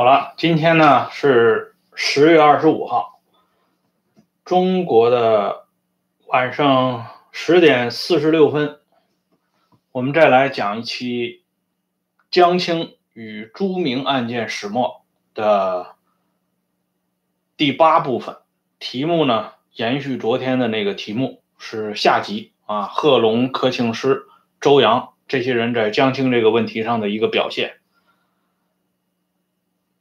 好了，今天呢是十月二十五号，中国的晚上十点四十六分，我们再来讲一期江青与朱明案件始末的第八部分。题目呢，延续昨天的那个题目，是下集啊，贺龙、柯庆施、周扬这些人在江青这个问题上的一个表现。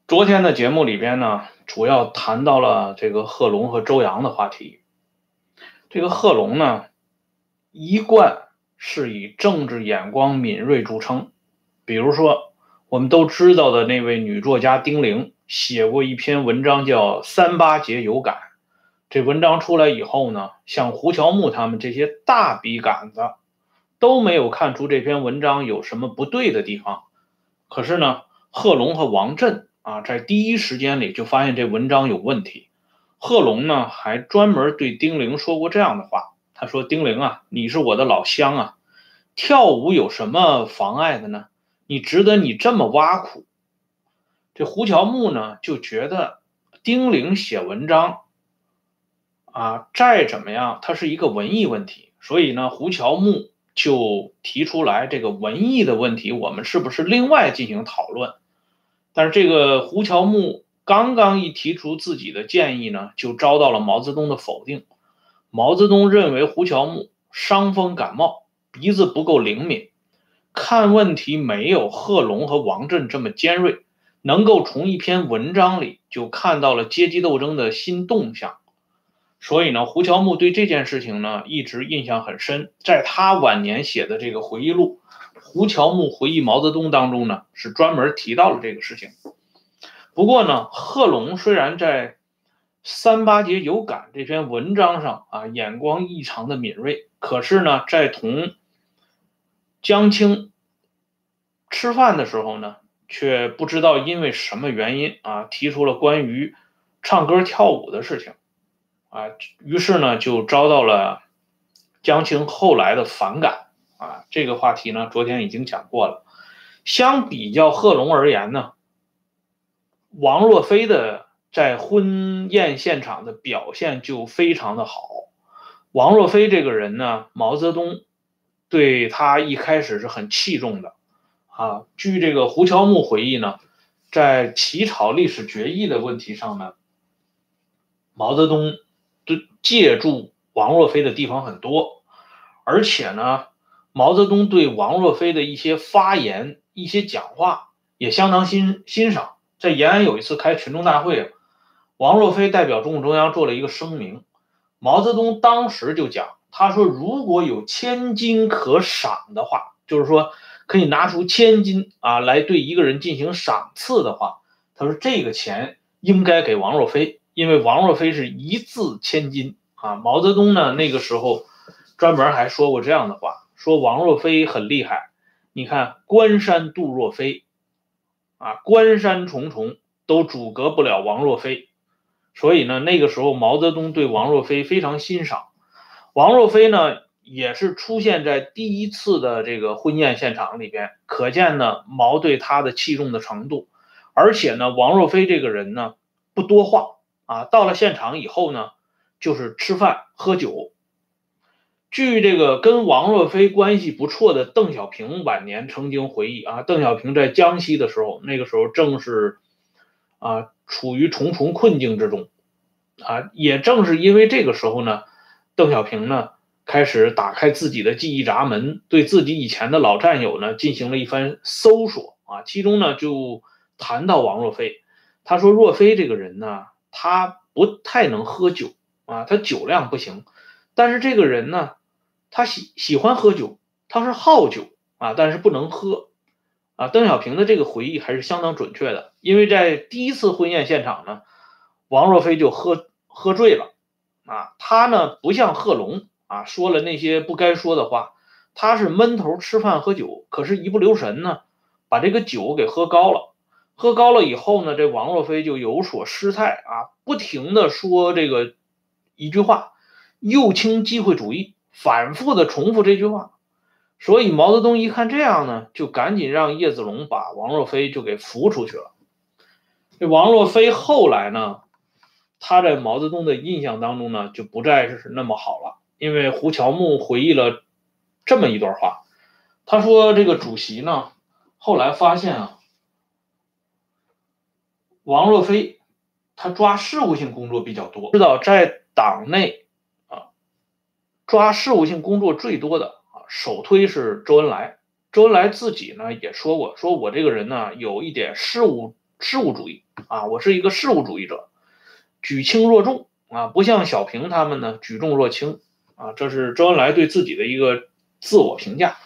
昨天的节目里边呢，主要谈到了这个贺龙和周扬的话题。这个贺龙呢，一贯是以政治眼光敏锐著称。比如说，我们都知道的那位女作家丁玲写过一篇文章，叫《三八节有感》。这文章出来以后呢，像胡乔木他们这些大笔杆子都没有看出这篇文章有什么不对的地方。可是呢，贺龙和王震。啊，在第一时间里就发现这文章有问题。贺龙呢，还专门对丁玲说过这样的话：“他说，丁玲啊，你是我的老乡啊，跳舞有什么妨碍的呢？你值得你这么挖苦。”这胡乔木呢，就觉得丁玲写文章啊，再怎么样，它是一个文艺问题，所以呢，胡乔木就提出来这个文艺的问题，我们是不是另外进行讨论？但是这个胡乔木刚刚一提出自己的建议呢，就遭到了毛泽东的否定。毛泽东认为胡乔木伤风感冒，鼻子不够灵敏，看问题没有贺龙和王震这么尖锐，能够从一篇文章里就看到了阶级斗争的新动向。所以呢，胡乔木对这件事情呢一直印象很深，在他晚年写的这个回忆录。胡乔木回忆毛泽东当中呢，是专门提到了这个事情。不过呢，贺龙虽然在《三八节有感》这篇文章上啊，眼光异常的敏锐，可是呢，在同江青吃饭的时候呢，却不知道因为什么原因啊，提出了关于唱歌跳舞的事情啊，于是呢，就遭到了江青后来的反感。啊，这个话题呢，昨天已经讲过了。相比较贺龙而言呢，王若飞的在婚宴现场的表现就非常的好。王若飞这个人呢，毛泽东对他一开始是很器重的。啊，据这个胡乔木回忆呢，在起草历史决议的问题上呢，毛泽东对借助王若飞的地方很多，而且呢。毛泽东对王若飞的一些发言、一些讲话也相当欣欣赏。在延安有一次开群众大会，王若飞代表中共中央做了一个声明，毛泽东当时就讲，他说如果有千金可赏的话，就是说可以拿出千金啊来对一个人进行赏赐的话，他说这个钱应该给王若飞，因为王若飞是一字千金啊。毛泽东呢那个时候专门还说过这样的话。说王若飞很厉害，你看关山度若飞，啊，关山重重都阻隔不了王若飞，所以呢，那个时候毛泽东对王若飞非常欣赏。王若飞呢，也是出现在第一次的这个婚宴现场里边，可见呢毛对他的器重的程度。而且呢，王若飞这个人呢不多话啊，到了现场以后呢，就是吃饭喝酒。据这个跟王若飞关系不错的邓小平晚年曾经回忆啊，邓小平在江西的时候，那个时候正是啊处于重重困境之中，啊，也正是因为这个时候呢，邓小平呢开始打开自己的记忆闸门，对自己以前的老战友呢进行了一番搜索啊，其中呢就谈到王若飞，他说若飞这个人呢，他不太能喝酒啊，他酒量不行，但是这个人呢。他喜喜欢喝酒，他是好酒啊，但是不能喝啊。邓小平的这个回忆还是相当准确的，因为在第一次婚宴现场呢，王若飞就喝喝醉了啊。他呢不像贺龙啊，说了那些不该说的话，他是闷头吃饭喝酒，可是一不留神呢，把这个酒给喝高了。喝高了以后呢，这王若飞就有所失态啊，不停的说这个一句话：右倾机会主义。反复的重复这句话，所以毛泽东一看这样呢，就赶紧让叶子龙把王若飞就给扶出去了。这王若飞后来呢，他在毛泽东的印象当中呢，就不再是那么好了。因为胡乔木回忆了这么一段话，他说：“这个主席呢，后来发现啊，王若飞他抓事务性工作比较多。知道在党内，抓事务性工作最多的啊，首推是周恩来。周恩来自己呢也说过，说我这个人呢有一点事务事务主义啊，我是一个事务主义者，举轻若重啊，不像小平他们呢举重若轻。”啊，这是周恩来对自己的一个自我评价，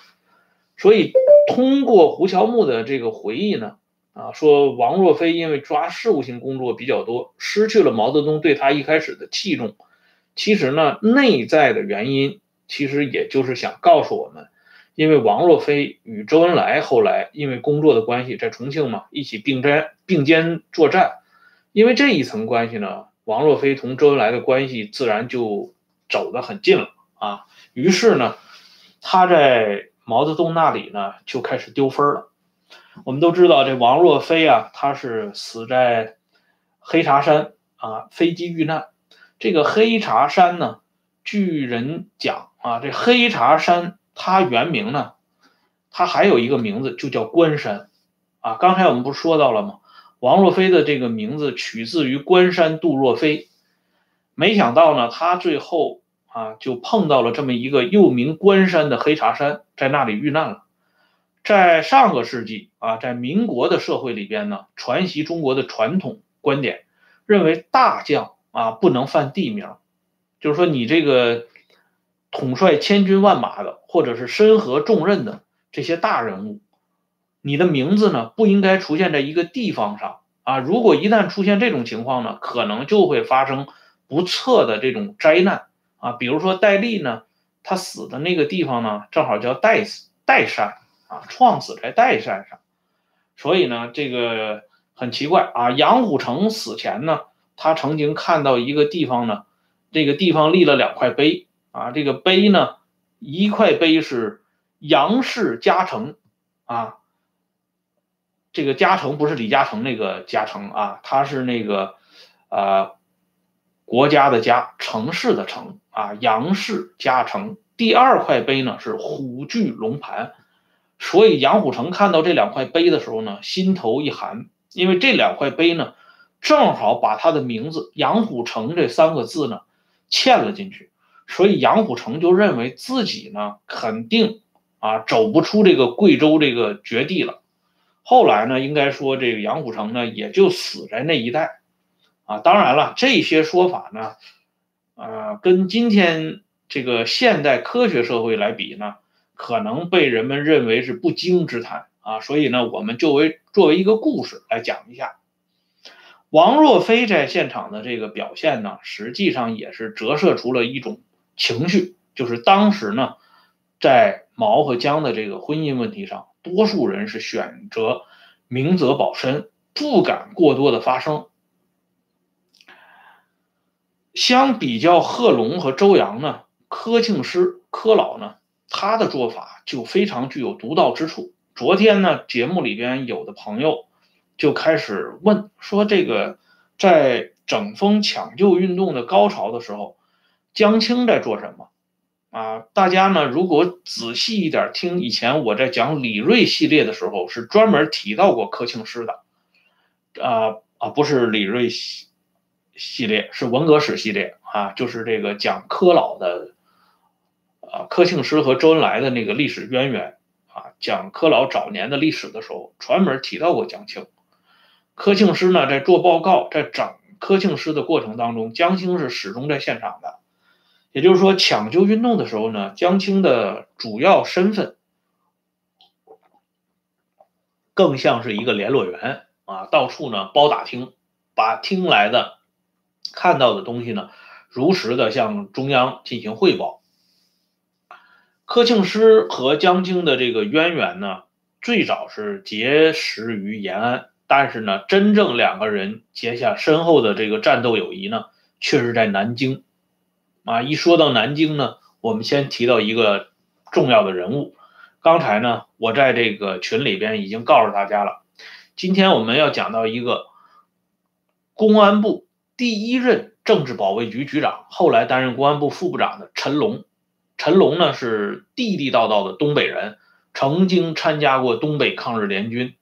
所以通过胡乔木的这个回忆呢，啊，说王若飞因为抓事务性工作比较多，失去了毛泽东对他一开始的器重。其实呢，内在的原因其实也就是想告诉我们，因为王若飞与周恩来后来因为工作的关系在重庆嘛，一起并肩并肩作战，因为这一层关系呢，王若飞同周恩来的关系自然就。走得很近了啊，于是呢，他在毛泽东那里呢就开始丢分了。我们都知道，这王若飞啊，他是死在黑茶山啊，飞机遇难。这个黑茶山呢，据人讲啊，这黑茶山它原名呢，它还有一个名字就叫关山啊。刚才我们不是说到了吗？王若飞的这个名字取自于关山杜若飞，没想到呢，他最后。啊，就碰到了这么一个又名关山的黑茶山，在那里遇难了。在上个世纪啊，在民国的社会里边呢，传习中国的传统观点，认为大将啊不能犯地名，就是说你这个统帅千军万马的，或者是身合重任的这些大人物，你的名字呢不应该出现在一个地方上啊。如果一旦出现这种情况呢，可能就会发生不测的这种灾难。啊，比如说戴笠呢，他死的那个地方呢，正好叫岱岱山啊，创死在岱山上，所以呢，这个很奇怪啊。杨虎城死前呢，他曾经看到一个地方呢，这个地方立了两块碑啊，这个碑呢，一块碑是杨氏嘉诚啊，这个嘉诚不是李嘉诚那个嘉诚啊，他是那个啊。国家的家，城市的城啊，杨氏嘉诚。第二块碑呢是虎踞龙盘，所以杨虎城看到这两块碑的时候呢，心头一寒，因为这两块碑呢，正好把他的名字杨虎城这三个字呢嵌了进去，所以杨虎城就认为自己呢肯定啊走不出这个贵州这个绝地了。后来呢，应该说这个杨虎城呢也就死在那一带。啊，当然了，这些说法呢，呃，跟今天这个现代科学社会来比呢，可能被人们认为是不经之谈啊。所以呢，我们就为作为一个故事来讲一下，王若飞在现场的这个表现呢，实际上也是折射出了一种情绪，就是当时呢，在毛和江的这个婚姻问题上，多数人是选择明哲保身，不敢过多的发声。相比较贺龙和周扬呢，柯庆施、柯老呢，他的做法就非常具有独到之处。昨天呢，节目里边有的朋友就开始问说，这个在整风抢救运动的高潮的时候，江青在做什么？啊，大家呢，如果仔细一点听以前我在讲李锐系列的时候，是专门提到过柯庆施的。啊啊，不是李锐系。系列是文革史系列啊，就是这个讲柯老的，啊柯庆施和周恩来的那个历史渊源啊，讲柯老早年的历史的时候，专门提到过江青。柯庆施呢，在做报告，在整柯庆施的过程当中，江青是始终在现场的。也就是说，抢救运动的时候呢，江青的主要身份更像是一个联络员啊，到处呢包打听，把听来的。看到的东西呢，如实的向中央进行汇报。柯庆施和江青的这个渊源呢，最早是结识于延安，但是呢，真正两个人结下深厚的这个战斗友谊呢，却是在南京。啊，一说到南京呢，我们先提到一个重要的人物。刚才呢，我在这个群里边已经告诉大家了，今天我们要讲到一个公安部第一任政治保卫局局长，后来担任公安部副部长的陈龙。陈龙呢是地地道道的东北人，曾经参加过东北抗日联军，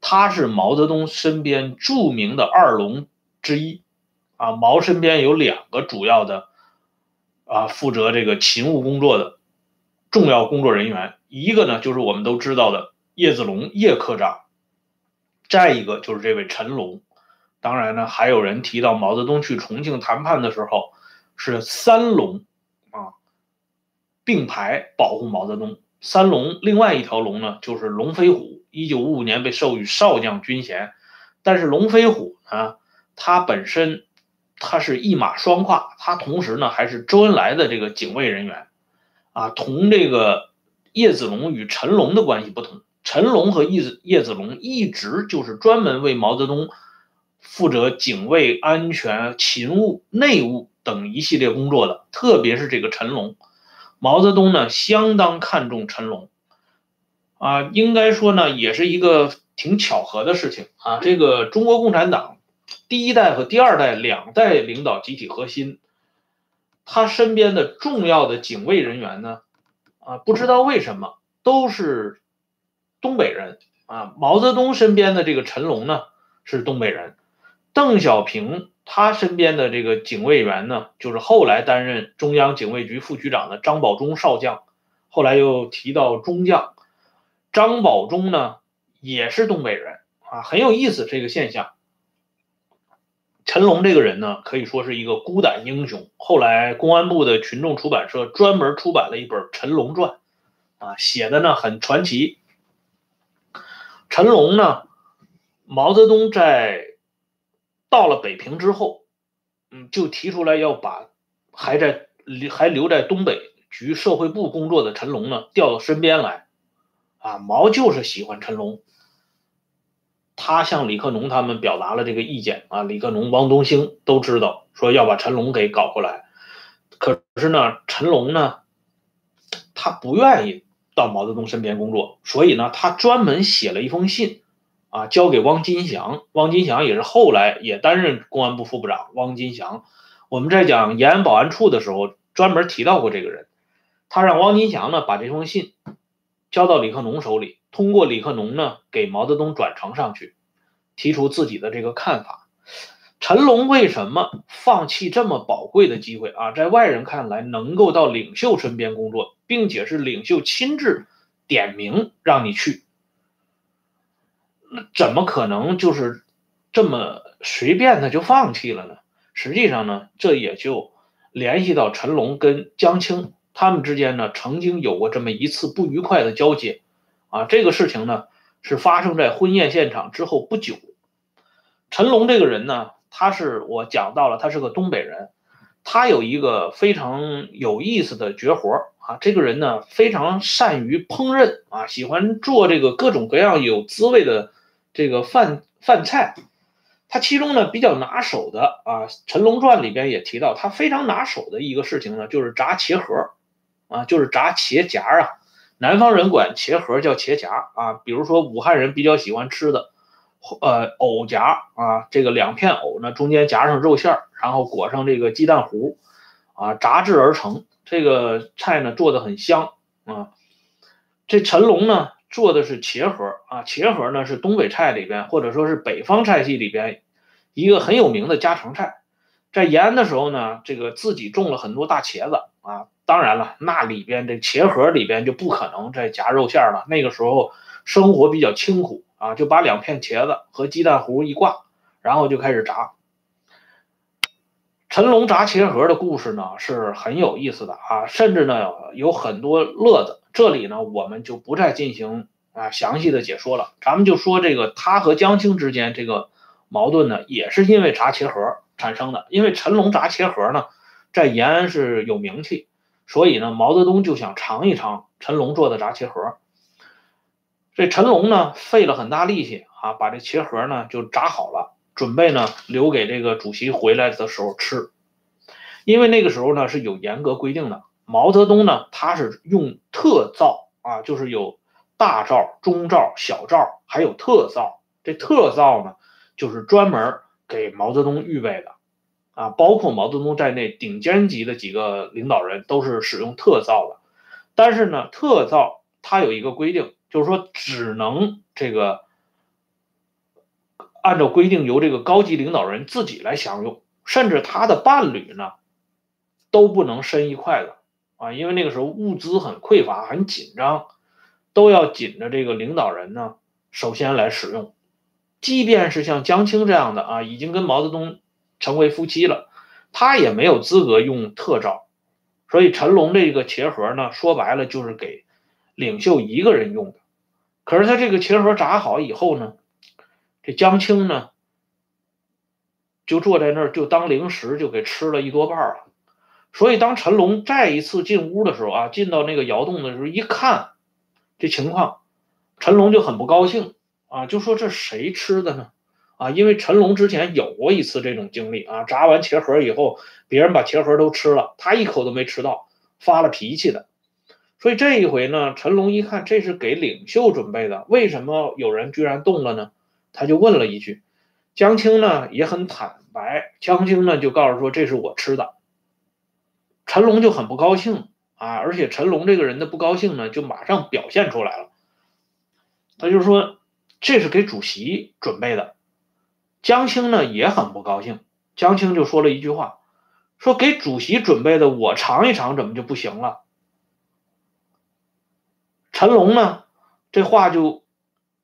他是毛泽东身边著名的二龙之一。啊，毛身边有两个主要的啊，负责这个勤务工作的重要工作人员，一个呢就是我们都知道的叶子龙叶科长，再一个就是这位陈龙。当然呢，还有人提到毛泽东去重庆谈判的时候是三龙啊并排保护毛泽东。三龙另外一条龙呢就是龙飞虎，一九五五年被授予少将军衔，但是龙飞虎呢，他本身。他是一马双跨，他同时呢还是周恩来的这个警卫人员，啊，同这个叶子龙与陈龙的关系不同，陈龙和叶子叶子龙一直就是专门为毛泽东负责警卫、安全、勤务、内务等一系列工作的，特别是这个陈龙，毛泽东呢相当看重陈龙，啊，应该说呢也是一个挺巧合的事情啊，这个中国共产党。第一代和第二代两代领导集体核心，他身边的重要的警卫人员呢，啊，不知道为什么都是东北人啊。毛泽东身边的这个陈龙呢是东北人，邓小平他身边的这个警卫员呢，就是后来担任中央警卫局副局长的张保忠少将，后来又提到中将，张保忠呢也是东北人啊，很有意思这个现象。陈龙这个人呢，可以说是一个孤胆英雄。后来公安部的群众出版社专门出版了一本《陈龙传》，啊，写的呢很传奇。陈龙呢，毛泽东在到了北平之后，嗯，就提出来要把还在还留在东北局社会部工作的陈龙呢调到身边来，啊，毛就是喜欢陈龙。他向李克农他们表达了这个意见啊，李克农、汪东兴都知道，说要把陈龙给搞过来。可是呢，陈龙呢，他不愿意到毛泽东身边工作，所以呢，他专门写了一封信，啊，交给汪金祥。汪金祥也是后来也担任公安部副部长。汪金祥，我们在讲延安保安处的时候专门提到过这个人。他让汪金祥呢把这封信交到李克农手里。通过李克农呢，给毛泽东转呈上去，提出自己的这个看法。陈龙为什么放弃这么宝贵的机会啊？在外人看来，能够到领袖身边工作，并且是领袖亲自点名让你去，那怎么可能就是这么随便的就放弃了呢？实际上呢，这也就联系到陈龙跟江青他们之间呢，曾经有过这么一次不愉快的交接。啊，这个事情呢是发生在婚宴现场之后不久。陈龙这个人呢，他是我讲到了，他是个东北人，他有一个非常有意思的绝活啊。这个人呢非常善于烹饪啊，喜欢做这个各种各样有滋味的这个饭饭菜。他其中呢比较拿手的啊，《陈龙传》里边也提到，他非常拿手的一个事情呢就是炸茄盒啊，就是炸茄夹啊。南方人管茄盒叫茄夹啊，比如说武汉人比较喜欢吃的，呃，藕夹啊，这个两片藕呢，中间夹上肉馅儿，然后裹上这个鸡蛋糊，啊，炸制而成。这个菜呢做的很香啊。这陈龙呢做的是茄盒啊，茄盒呢是东北菜里边或者说是北方菜系里边一个很有名的家常菜。在延安的时候呢，这个自己种了很多大茄子啊。当然了，那里边这茄盒里边就不可能再夹肉馅了。那个时候生活比较清苦啊，就把两片茄子和鸡蛋糊一挂，然后就开始炸。陈龙炸茄盒的故事呢是很有意思的啊，甚至呢有很多乐子。这里呢我们就不再进行啊详细的解说了，咱们就说这个他和江青之间这个矛盾呢，也是因为炸茄盒产生的。因为陈龙炸茄盒呢，在延安是有名气。所以呢，毛泽东就想尝一尝陈龙做的炸茄盒。这陈龙呢，费了很大力气啊，把这茄盒呢就炸好了，准备呢留给这个主席回来的时候吃。因为那个时候呢是有严格规定的，毛泽东呢他是用特灶啊，就是有大灶、中灶、小灶，还有特灶。这特灶呢就是专门给毛泽东预备的，啊，包括毛泽东在内顶尖级的几个领导人都是使用特造的。但是呢，特造它有一个规定，就是说只能这个按照规定由这个高级领导人自己来享用，甚至他的伴侣呢都不能伸一筷子啊，因为那个时候物资很匮乏、很紧张，都要紧着这个领导人呢首先来使用。即便是像江青这样的啊，已经跟毛泽东成为夫妻了，他也没有资格用特招。所以陈龙这个茄盒呢，说白了就是给领袖一个人用的。可是他这个茄盒炸好以后呢，这江青呢就坐在那儿就当零食就给吃了一多半了。所以当陈龙再一次进屋的时候啊，进到那个窑洞的时候一看这情况，陈龙就很不高兴啊，就说这谁吃的呢？啊，因为陈龙之前有过一次这种经历啊，炸完茄盒以后，别人把茄盒都吃了，他一口都没吃到，发了脾气的。所以这一回呢，陈龙一看这是给领袖准备的，为什么有人居然动了呢？他就问了一句。江青呢也很坦白，江青呢就告诉说这是我吃的。陈龙就很不高兴啊，而且陈龙这个人的不高兴呢，就马上表现出来了。他就说这是给主席准备的。江青呢也很不高兴，江青就说了一句话，说给主席准备的，我尝一尝怎么就不行了？陈龙呢这话就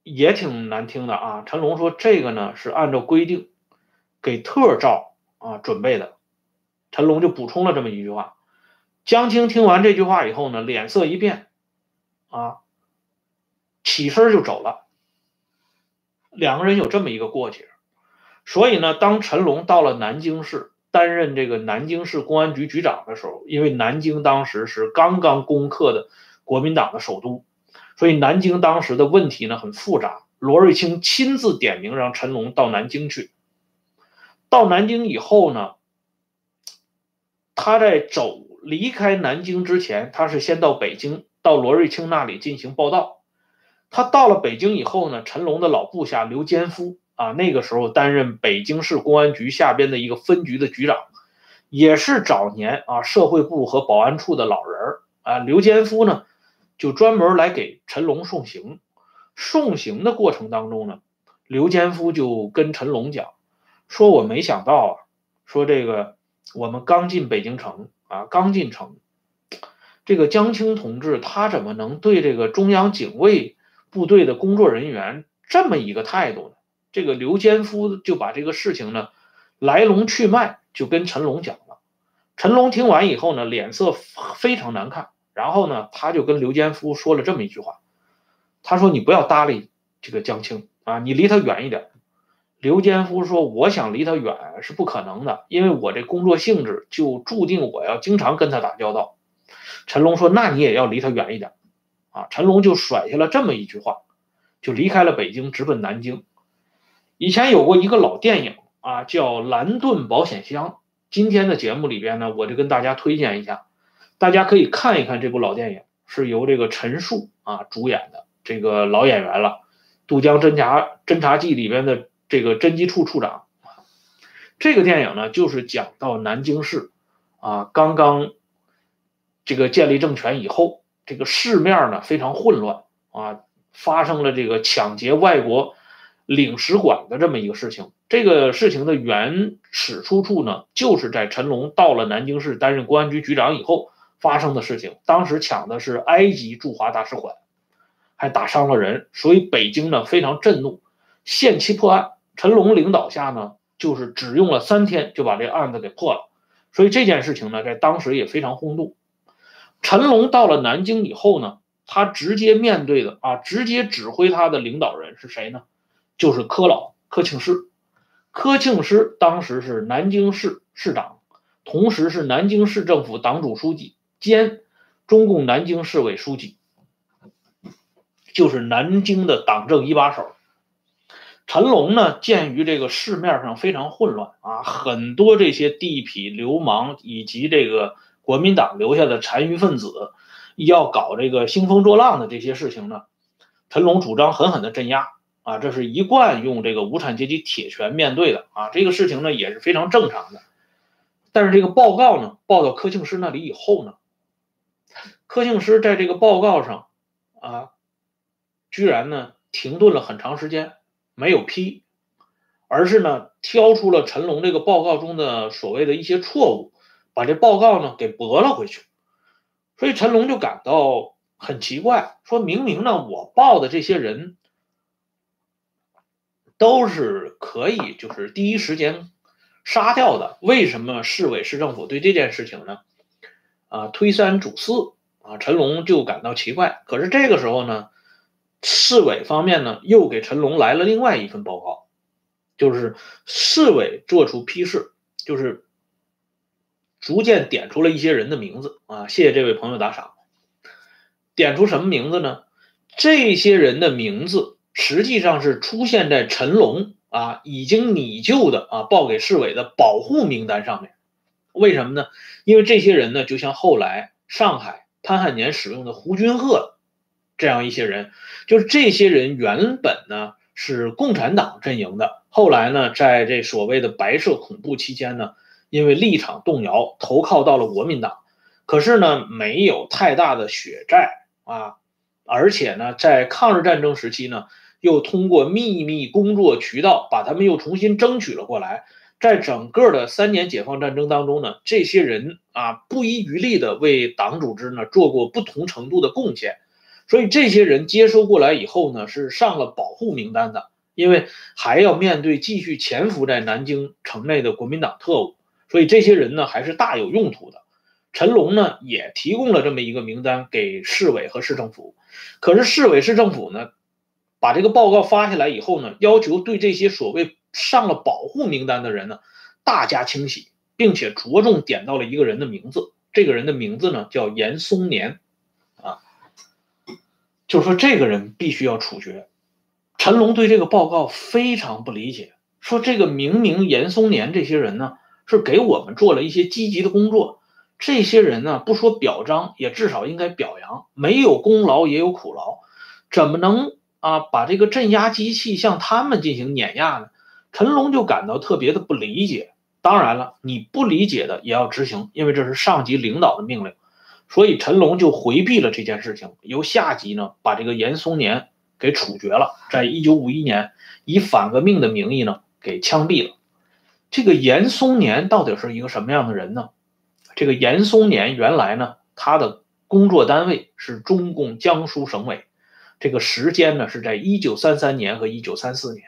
也挺难听的啊。陈龙说这个呢是按照规定给特照啊准备的。陈龙就补充了这么一句话。江青听完这句话以后呢，脸色一变，啊，起身就走了。两个人有这么一个过节。所以呢，当陈龙到了南京市担任这个南京市公安局局长的时候，因为南京当时是刚刚攻克的国民党的首都，所以南京当时的问题呢很复杂。罗瑞卿亲自点名让陈龙到南京去。到南京以后呢，他在走离开南京之前，他是先到北京，到罗瑞卿那里进行报道。他到了北京以后呢，陈龙的老部下刘坚夫。啊，那个时候担任北京市公安局下边的一个分局的局长，也是早年啊社会部和保安处的老人儿啊。刘坚夫呢，就专门来给陈龙送行。送行的过程当中呢，刘坚夫就跟陈龙讲，说我没想到啊，说这个我们刚进北京城啊，刚进城，这个江青同志他怎么能对这个中央警卫部队的工作人员这么一个态度呢？这个刘坚夫就把这个事情呢来龙去脉就跟陈龙讲了。陈龙听完以后呢，脸色非常难看。然后呢，他就跟刘坚夫说了这么一句话：“他说你不要搭理这个江青啊，你离他远一点。”刘坚夫说：“我想离他远是不可能的，因为我这工作性质就注定我要经常跟他打交道。”陈龙说：“那你也要离他远一点。”啊，陈龙就甩下了这么一句话，就离开了北京，直奔南京。以前有过一个老电影啊，叫《蓝盾保险箱》。今天的节目里边呢，我就跟大家推荐一下，大家可以看一看这部老电影，是由这个陈数啊主演的，这个老演员了，《渡江侦察侦察记》里边的这个侦缉处处长。这个电影呢，就是讲到南京市啊刚刚这个建立政权以后，这个市面呢非常混乱啊，发生了这个抢劫外国。领使馆的这么一个事情，这个事情的原始出处呢，就是在陈龙到了南京市担任公安局局长以后发生的事情。当时抢的是埃及驻华大使馆，还打伤了人，所以北京呢非常震怒，限期破案。陈龙领导下呢，就是只用了三天就把这案子给破了。所以这件事情呢，在当时也非常轰动。陈龙到了南京以后呢，他直接面对的啊，直接指挥他的领导人是谁呢？就是柯老柯庆施，柯庆施当时是南京市市长，同时是南京市政府党组书记兼中共南京市委书记，就是南京的党政一把手。陈龙呢，鉴于这个市面上非常混乱啊，很多这些地痞流氓以及这个国民党留下的残余分子要搞这个兴风作浪的这些事情呢，陈龙主张狠狠的镇压。啊，这是一贯用这个无产阶级铁拳面对的啊，这个事情呢也是非常正常的。但是这个报告呢报到柯庆施那里以后呢，柯庆施在这个报告上啊，居然呢停顿了很长时间，没有批，而是呢挑出了陈龙这个报告中的所谓的一些错误，把这报告呢给驳了回去。所以陈龙就感到很奇怪，说明明呢我报的这些人都是可以就是第一时间。杀掉的，为什么市委市政府对这件事情呢？啊，推三阻四啊，陈龙就感到奇怪。可是这个时候呢，市委方面呢又给陈龙来了另外一份报告，就是市委做出批示，就是逐渐点出了一些人的名字啊。谢谢这位朋友打赏，点出什么名字呢？这些人的名字实际上是出现在陈龙。啊，已经拟就的啊，报给市委的保护名单上面，为什么呢？因为这些人呢，就像后来上海潘汉年使用的胡军鹤这样一些人，就是这些人原本呢是共产党阵营的，后来呢，在这所谓的白色恐怖期间呢，因为立场动摇，投靠到了国民党，可是呢，没有太大的血债啊，而且呢，在抗日战争时期呢。又通过秘密工作渠道把他们又重新争取了过来，在整个的三年解放战争当中呢，这些人啊不遗余力的为党组织呢做过不同程度的贡献，所以这些人接收过来以后呢是上了保护名单的，因为还要面对继续潜伏在南京城内的国民党特务，所以这些人呢还是大有用途的。陈龙呢也提供了这么一个名单给市委和市政府，可是市委市政府呢。把这个报告发下来以后呢，要求对这些所谓上了保护名单的人呢，大加清洗，并且着重点到了一个人的名字。这个人的名字呢叫严嵩年，啊，就说这个人必须要处决。陈龙对这个报告非常不理解，说这个明明严嵩年这些人呢是给我们做了一些积极的工作，这些人呢不说表彰，也至少应该表扬，没有功劳也有苦劳，怎么能？啊，把这个镇压机器向他们进行碾压呢？陈龙就感到特别的不理解。当然了，你不理解的也要执行，因为这是上级领导的命令。所以陈龙就回避了这件事情，由下级呢把这个严嵩年给处决了，在一九五一年以反革命的名义呢给枪毙了。这个严嵩年到底是一个什么样的人呢？这个严嵩年原来呢，他的工作单位是中共江苏省委。这个时间呢是在一九三三年和一九三四年，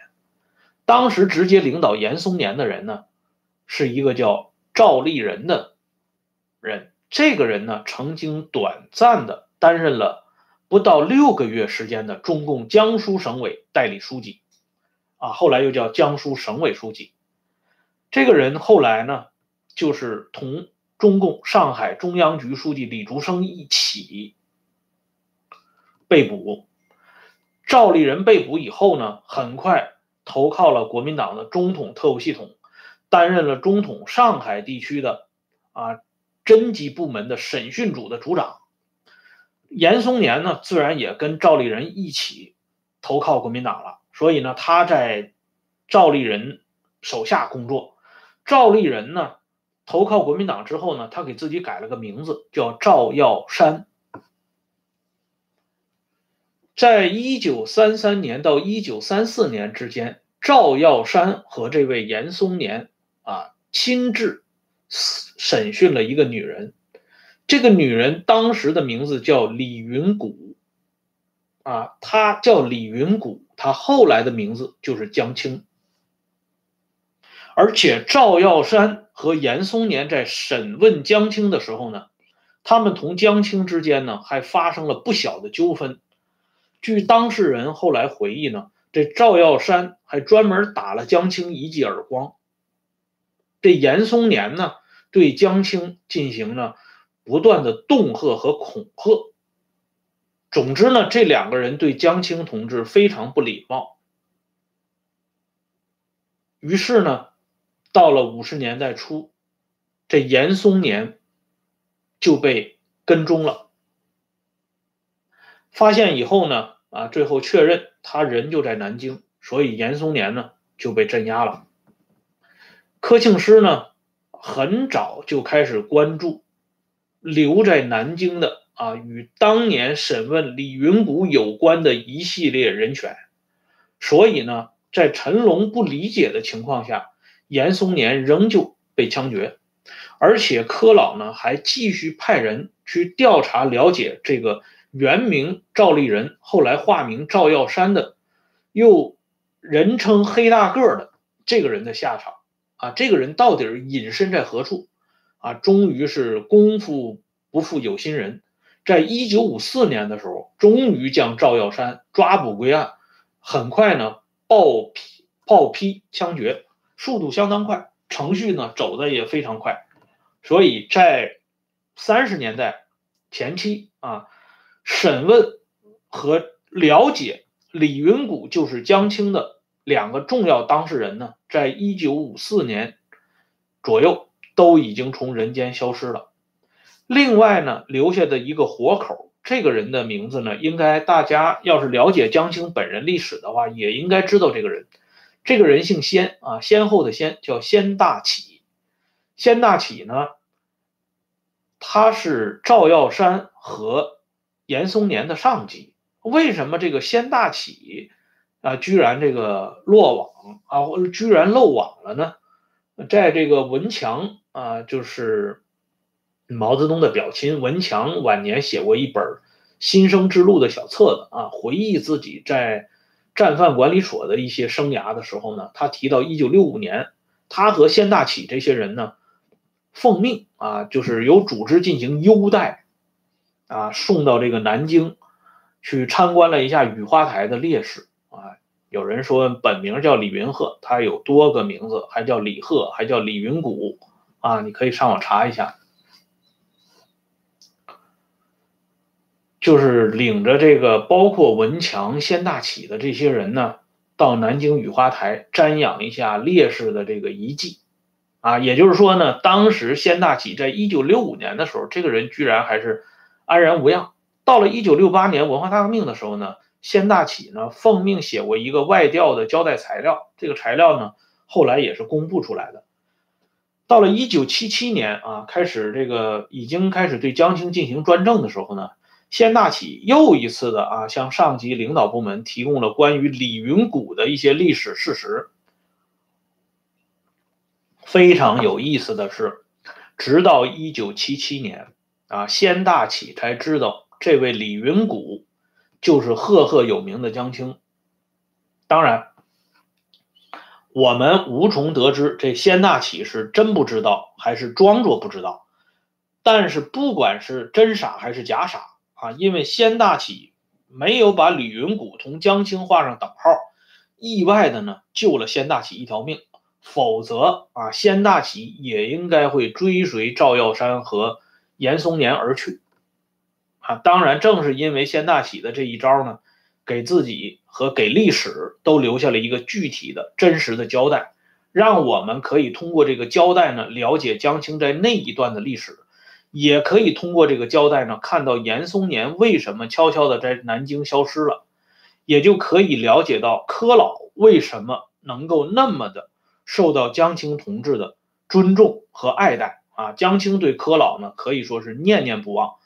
当时直接领导严嵩年的人呢，是一个叫赵立仁的人。这个人呢，曾经短暂的担任了不到六个月时间的中共江苏省委代理书记，啊，后来又叫江苏省委书记。这个人后来呢，就是同中共上海中央局书记李竹生一起被捕。赵立仁被捕以后呢，很快投靠了国民党的中统特务系统，担任了中统上海地区的啊侦缉部门的审讯组的组长。严嵩年呢，自然也跟赵立仁一起投靠国民党了，所以呢，他在赵立仁手下工作。赵立仁呢，投靠国民党之后呢，他给自己改了个名字，叫赵耀山。在一九三三年到一九三四年之间，赵耀山和这位严嵩年啊亲自审讯了一个女人。这个女人当时的名字叫李云谷，啊，她叫李云谷，她后来的名字就是江青。而且赵耀山和严嵩年在审问江青的时候呢，他们同江青之间呢还发生了不小的纠纷。据当事人后来回忆呢，这赵耀山还专门打了江青一记耳光。这严嵩年呢，对江青进行了不断的恫吓和恐吓。总之呢，这两个人对江青同志非常不礼貌。于是呢，到了五十年代初，这严嵩年就被跟踪了。发现以后呢，啊，最后确认他人就在南京，所以严嵩年呢就被镇压了。柯庆施呢很早就开始关注留在南京的啊与当年审问李云谷有关的一系列人选，所以呢，在陈龙不理解的情况下，严嵩年仍旧被枪决。而且柯老呢还继续派人去调查了解这个原名赵立仁，后来化名赵耀山的，又人称黑大个的这个人的下场啊，这个人到底隐身在何处？啊，终于是功夫不负有心人，在一九五四年的时候，终于将赵耀山抓捕归案，很快呢报批报批枪决，速度相当快，程序呢走的也非常快。所以在三十年代前期啊，审问和了解李云谷就是江青的两个重要当事人呢，在一九五四年左右都已经从人间消失了。另外呢，留下的一个活口，这个人的名字呢，应该大家要是了解江青本人历史的话，也应该知道这个人。这个人姓先啊，先后的先叫先大启。先大启呢？他是赵耀山和严嵩年的上级，为什么这个先大启啊，居然这个落网啊，居然漏网了呢？在这个文强啊，就是毛泽东的表亲，文强晚年写过一本《新生之路》的小册子啊，回忆自己在战犯管理所的一些生涯的时候呢，他提到一九六五年，他和先大启这些人呢。奉命啊，就是有组织进行优待，啊，送到这个南京去参观了一下雨花台的烈士啊。有人说本名叫李云鹤，他有多个名字，还叫李鹤，还叫李云谷啊。你可以上网查一下，就是领着这个包括文强、先大启的这些人呢，到南京雨花台瞻仰一下烈士的这个遗迹。啊，也就是说呢，当时先大启在一九六五年的时候，这个人居然还是安然无恙。到了一九六八年文化大革命的时候呢，先大启呢奉命写过一个外调的交代材料，这个材料呢后来也是公布出来的。到了一九七七年啊，开始这个已经开始对江青进行专政的时候呢，先大启又一次的啊向上级领导部门提供了关于李云谷的一些历史事实。非常有意思的是，直到一九七七年啊，先大启才知道这位李云谷就是赫赫有名的江青。当然，我们无从得知这先大启是真不知道还是装作不知道。但是不管是真傻还是假傻啊，因为先大启没有把李云谷同江青画上等号，意外的呢救了先大启一条命。否则啊，先大启也应该会追随赵耀山和严嵩年而去啊。当然，正是因为先大喜的这一招呢，给自己和给历史都留下了一个具体的真实的交代，让我们可以通过这个交代呢，了解江青在那一段的历史，也可以通过这个交代呢，看到严嵩年为什么悄悄的在南京消失了，也就可以了解到柯老为什么能够那么的。受到江青同志的尊重和爱戴啊，江青对柯老呢可以说是念念不忘。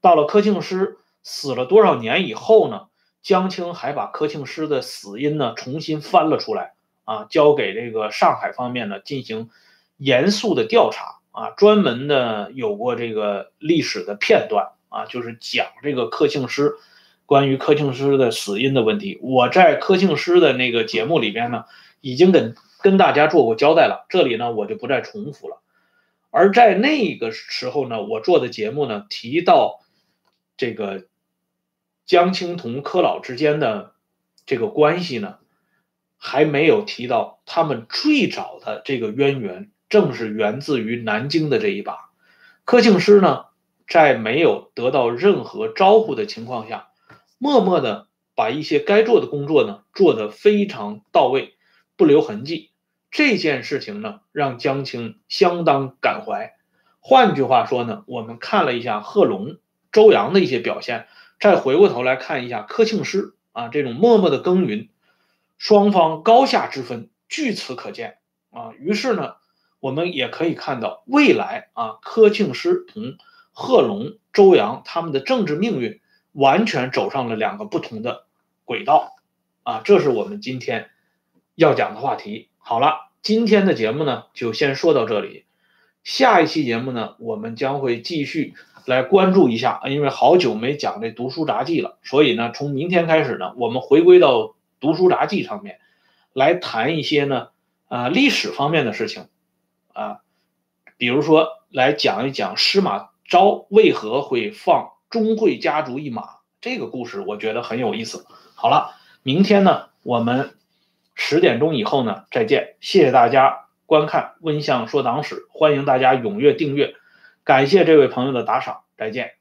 到了柯庆施死了多少年以后呢，江青还把柯庆施的死因呢重新翻了出来啊，交给这个上海方面呢进行严肃的调查啊，专门的有过这个历史的片段啊，就是讲这个柯庆施关于柯庆施的死因的问题。我在柯庆施的那个节目里边呢，已经跟。跟大家做过交代了，这里呢我就不再重复了。而在那个时候呢，我做的节目呢提到这个江青同柯老之间的这个关系呢，还没有提到他们最早的这个渊源，正是源自于南京的这一把。柯庆施呢，在没有得到任何招呼的情况下，默默的把一些该做的工作呢做得非常到位，不留痕迹。这件事情呢，让江青相当感怀。换句话说呢，我们看了一下贺龙、周扬的一些表现，再回过头来看一下柯庆施啊，这种默默的耕耘，双方高下之分据此可见啊。于是呢，我们也可以看到未来啊，柯庆施同贺龙、周扬他们的政治命运完全走上了两个不同的轨道啊。这是我们今天要讲的话题。好了，今天的节目呢就先说到这里。下一期节目呢，我们将会继续来关注一下，因为好久没讲这读书杂记了，所以呢，从明天开始呢，我们回归到。读书杂记上面来谈一些呢，啊，历史方面的事情，啊，比如说来讲一讲司马昭为何会放钟会家族一马这个故事，我觉得很有意思。好了，明天呢，我们十点钟以后呢再见，谢谢大家观看《温相说党史》，欢迎大家踊跃订阅，感谢这位朋友的打赏，再见。